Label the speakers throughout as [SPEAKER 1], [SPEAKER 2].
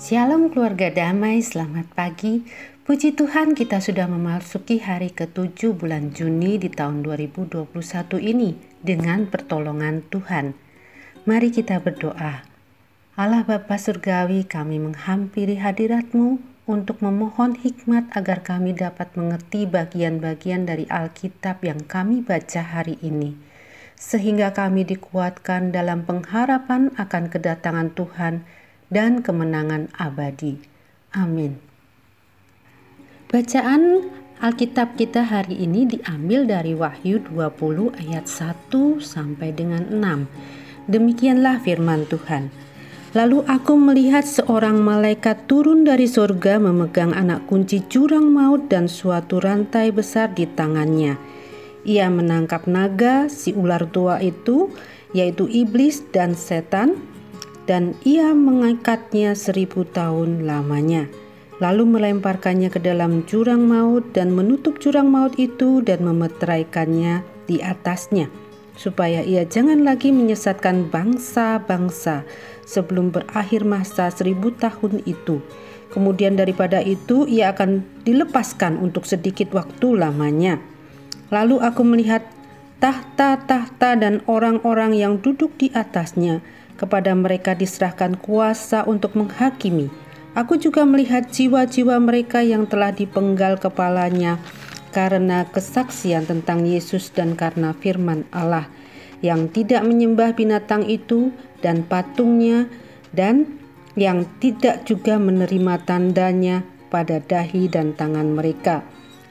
[SPEAKER 1] Shalom keluarga damai, selamat pagi. Puji Tuhan kita sudah memasuki hari ke-7 bulan Juni di tahun 2021 ini dengan pertolongan Tuhan. Mari kita berdoa. Allah Bapa Surgawi kami menghampiri hadiratmu untuk memohon hikmat agar kami dapat mengerti bagian-bagian dari Alkitab yang kami baca hari ini. Sehingga kami dikuatkan dalam pengharapan akan kedatangan Tuhan dan kemenangan abadi. Amin. Bacaan Alkitab kita hari ini diambil dari Wahyu 20 ayat 1 sampai dengan 6. Demikianlah firman Tuhan. Lalu aku melihat seorang malaikat turun dari surga memegang anak kunci jurang maut dan suatu rantai besar di tangannya. Ia menangkap naga, si ular tua itu, yaitu iblis dan setan, dan ia mengangkatnya seribu tahun lamanya. Lalu melemparkannya ke dalam jurang maut dan menutup jurang maut itu dan memeteraikannya di atasnya, supaya ia jangan lagi menyesatkan bangsa-bangsa sebelum berakhir masa seribu tahun itu. Kemudian daripada itu ia akan dilepaskan untuk sedikit waktu lamanya. Lalu aku melihat tahta-tahta dan orang-orang yang duduk di atasnya, kepada mereka diserahkan kuasa untuk menghakimi. Aku juga melihat jiwa-jiwa mereka yang telah dipenggal kepalanya karena kesaksian tentang Yesus dan karena firman Allah yang tidak menyembah binatang itu dan patungnya dan yang tidak juga menerima tandanya pada dahi dan tangan mereka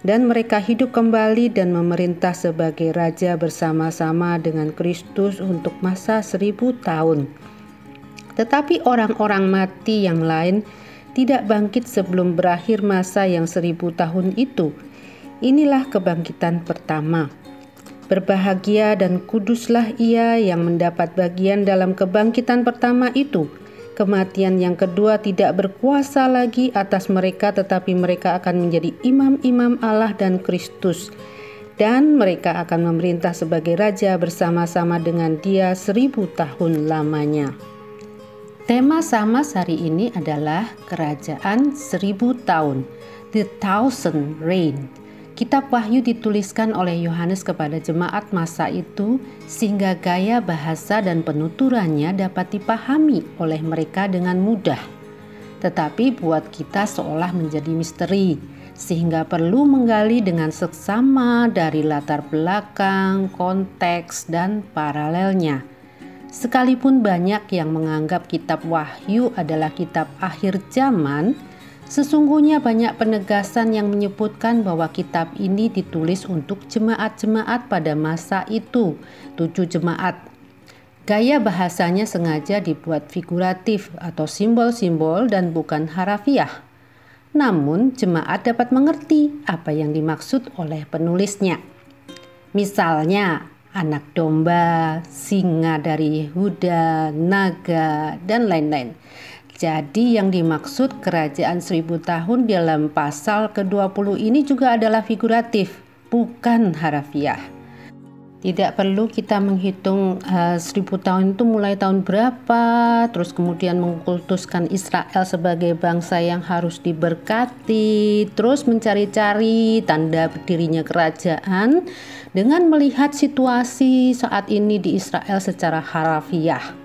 [SPEAKER 1] dan mereka hidup kembali dan memerintah sebagai raja bersama-sama dengan Kristus untuk masa seribu tahun. Tetapi orang-orang mati yang lain tidak bangkit sebelum berakhir masa yang seribu tahun itu. Inilah kebangkitan pertama. Berbahagia dan kuduslah ia yang mendapat bagian dalam kebangkitan pertama itu kematian yang kedua tidak berkuasa lagi atas mereka, tetapi mereka akan menjadi imam-imam Allah dan Kristus, dan mereka akan memerintah sebagai raja bersama-sama dengan Dia seribu tahun lamanya. Tema sama hari ini adalah Kerajaan Seribu Tahun, The Thousand Reign. Kitab Wahyu dituliskan oleh Yohanes kepada jemaat masa itu sehingga gaya bahasa dan penuturannya dapat dipahami oleh mereka dengan mudah. Tetapi buat kita seolah menjadi misteri sehingga perlu menggali dengan seksama dari latar belakang, konteks, dan paralelnya. Sekalipun banyak yang menganggap kitab Wahyu adalah kitab akhir zaman, Sesungguhnya banyak penegasan yang menyebutkan bahwa kitab ini ditulis untuk jemaat-jemaat pada masa itu, tujuh jemaat. Gaya bahasanya sengaja dibuat figuratif atau simbol-simbol dan bukan harafiah. Namun, jemaat dapat mengerti apa yang dimaksud oleh penulisnya. Misalnya, anak domba, singa dari Yehuda, naga, dan lain-lain. Jadi yang dimaksud kerajaan seribu tahun dalam pasal ke-20 ini juga adalah figuratif, bukan harafiah. Tidak perlu kita menghitung uh, seribu tahun itu mulai tahun berapa, terus kemudian mengkultuskan Israel sebagai bangsa yang harus diberkati, terus mencari-cari tanda berdirinya kerajaan dengan melihat situasi saat ini di Israel secara harafiah.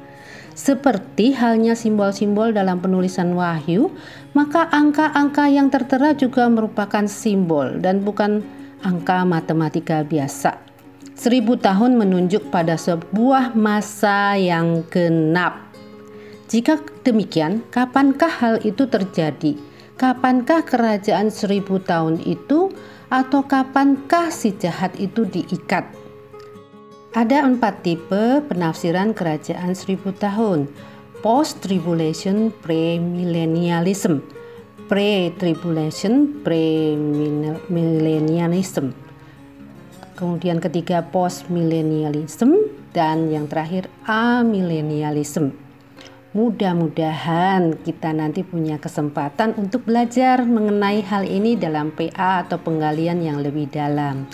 [SPEAKER 1] Seperti halnya simbol-simbol dalam penulisan wahyu, maka angka-angka yang tertera juga merupakan simbol dan bukan angka matematika biasa. Seribu tahun menunjuk pada sebuah masa yang genap. Jika demikian, kapankah hal itu terjadi? Kapankah kerajaan seribu tahun itu, atau kapankah si jahat itu diikat? Ada empat tipe penafsiran kerajaan seribu tahun. Post-tribulation premillennialism, pre-tribulation premillennialism. Kemudian ketiga post-millennialism dan yang terakhir amillennialism. Mudah-mudahan kita nanti punya kesempatan untuk belajar mengenai hal ini dalam PA atau penggalian yang lebih dalam.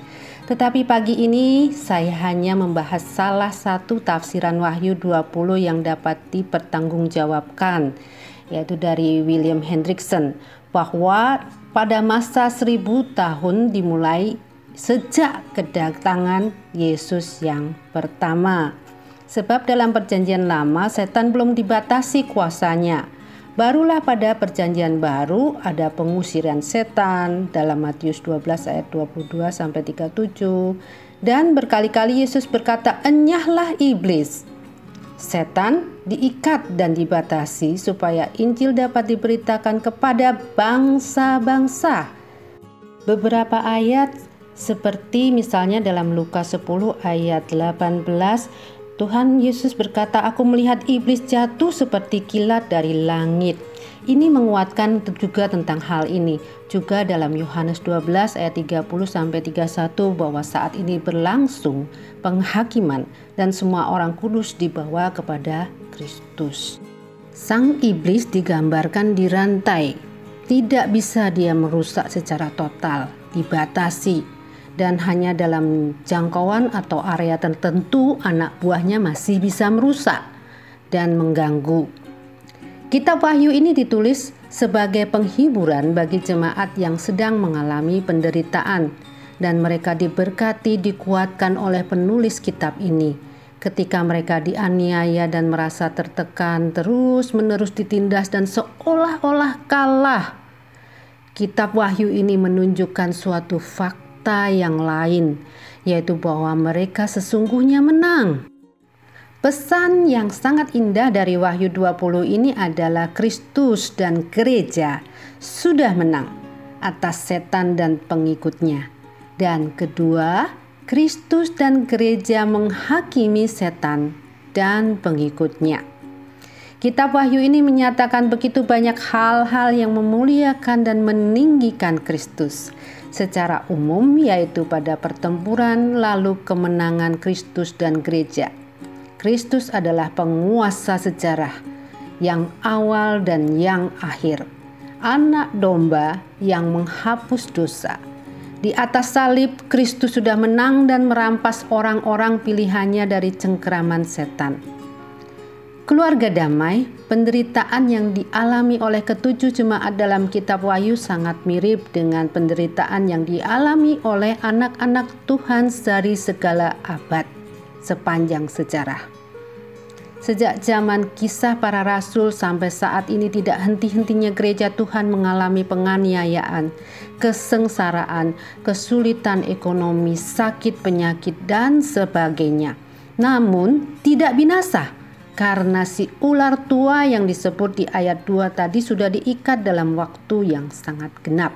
[SPEAKER 1] Tetapi pagi ini saya hanya membahas salah satu tafsiran Wahyu 20 yang dapat dipertanggungjawabkan, yaitu dari William Hendrickson bahwa pada masa seribu tahun dimulai sejak kedatangan Yesus yang pertama. Sebab dalam perjanjian lama setan belum dibatasi kuasanya. Barulah pada perjanjian baru ada pengusiran setan dalam Matius 12 ayat 22 sampai 37 dan berkali-kali Yesus berkata, "Enyahlah iblis." Setan diikat dan dibatasi supaya Injil dapat diberitakan kepada bangsa-bangsa. Beberapa ayat seperti misalnya dalam Lukas 10 ayat 18 Tuhan Yesus berkata, "Aku melihat iblis jatuh seperti kilat dari langit." Ini menguatkan juga tentang hal ini. Juga dalam Yohanes 12 ayat 30 sampai 31 bahwa saat ini berlangsung penghakiman dan semua orang kudus dibawa kepada Kristus. Sang iblis digambarkan dirantai. Tidak bisa dia merusak secara total, dibatasi, dan hanya dalam jangkauan atau area tertentu anak buahnya masih bisa merusak dan mengganggu. Kitab Wahyu ini ditulis sebagai penghiburan bagi jemaat yang sedang mengalami penderitaan dan mereka diberkati dikuatkan oleh penulis kitab ini ketika mereka dianiaya dan merasa tertekan terus-menerus ditindas dan seolah-olah kalah. Kitab Wahyu ini menunjukkan suatu fakta fakta yang lain, yaitu bahwa mereka sesungguhnya menang. Pesan yang sangat indah dari Wahyu 20 ini adalah Kristus dan gereja sudah menang atas setan dan pengikutnya. Dan kedua, Kristus dan gereja menghakimi setan dan pengikutnya. Kitab Wahyu ini menyatakan begitu banyak hal-hal yang memuliakan dan meninggikan Kristus secara umum yaitu pada pertempuran lalu kemenangan Kristus dan gereja. Kristus adalah penguasa sejarah yang awal dan yang akhir. Anak domba yang menghapus dosa. Di atas salib, Kristus sudah menang dan merampas orang-orang pilihannya dari cengkeraman setan. Keluarga damai, penderitaan yang dialami oleh ketujuh jemaat dalam kitab Wahyu sangat mirip dengan penderitaan yang dialami oleh anak-anak Tuhan dari segala abad sepanjang sejarah. Sejak zaman kisah para rasul sampai saat ini tidak henti-hentinya gereja Tuhan mengalami penganiayaan, kesengsaraan, kesulitan ekonomi, sakit penyakit, dan sebagainya. Namun tidak binasa karena si ular tua yang disebut di ayat 2 tadi sudah diikat dalam waktu yang sangat genap.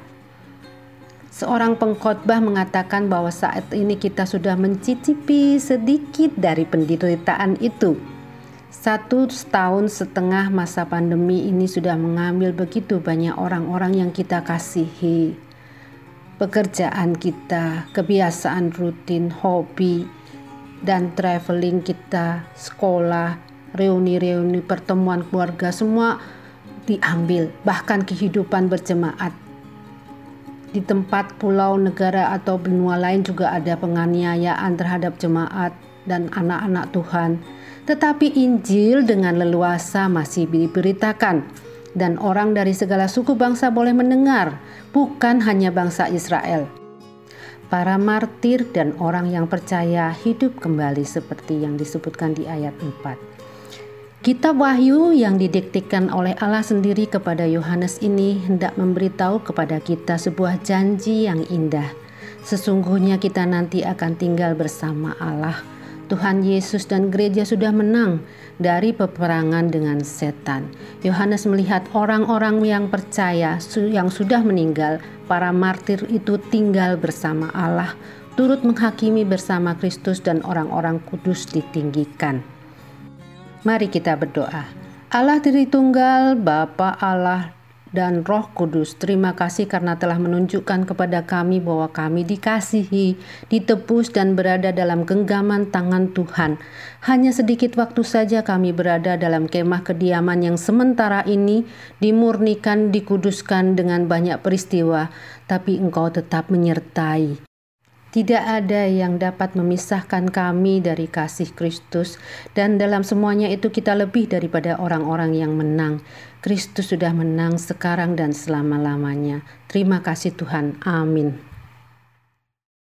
[SPEAKER 1] Seorang pengkhotbah mengatakan bahwa saat ini kita sudah mencicipi sedikit dari penderitaan itu. Satu setahun setengah masa pandemi ini sudah mengambil begitu banyak orang-orang yang kita kasihi. Pekerjaan kita, kebiasaan rutin, hobi, dan traveling kita, sekolah, reuni-reuni pertemuan keluarga semua diambil, bahkan kehidupan berjemaat. Di tempat pulau, negara atau benua lain juga ada penganiayaan terhadap jemaat dan anak-anak Tuhan. Tetapi Injil dengan leluasa masih diberitakan dan orang dari segala suku bangsa boleh mendengar, bukan hanya bangsa Israel. Para martir dan orang yang percaya hidup kembali seperti yang disebutkan di ayat 4. Kitab Wahyu yang didiktikan oleh Allah sendiri kepada Yohanes ini hendak memberitahu kepada kita sebuah janji yang indah. Sesungguhnya kita nanti akan tinggal bersama Allah. Tuhan Yesus dan gereja sudah menang dari peperangan dengan setan. Yohanes melihat orang-orang yang percaya yang sudah meninggal, para martir itu tinggal bersama Allah, turut menghakimi bersama Kristus dan orang-orang kudus ditinggikan. Mari kita berdoa. Allah Tritunggal, Bapa Allah dan Roh Kudus, terima kasih karena telah menunjukkan kepada kami bahwa kami dikasihi, ditebus dan berada dalam genggaman tangan Tuhan. Hanya sedikit waktu saja kami berada dalam kemah kediaman yang sementara ini dimurnikan, dikuduskan dengan banyak peristiwa, tapi Engkau tetap menyertai. Tidak ada yang dapat memisahkan kami dari kasih Kristus, dan dalam semuanya itu kita lebih daripada orang-orang yang menang. Kristus sudah menang sekarang dan selama-lamanya. Terima kasih, Tuhan. Amin.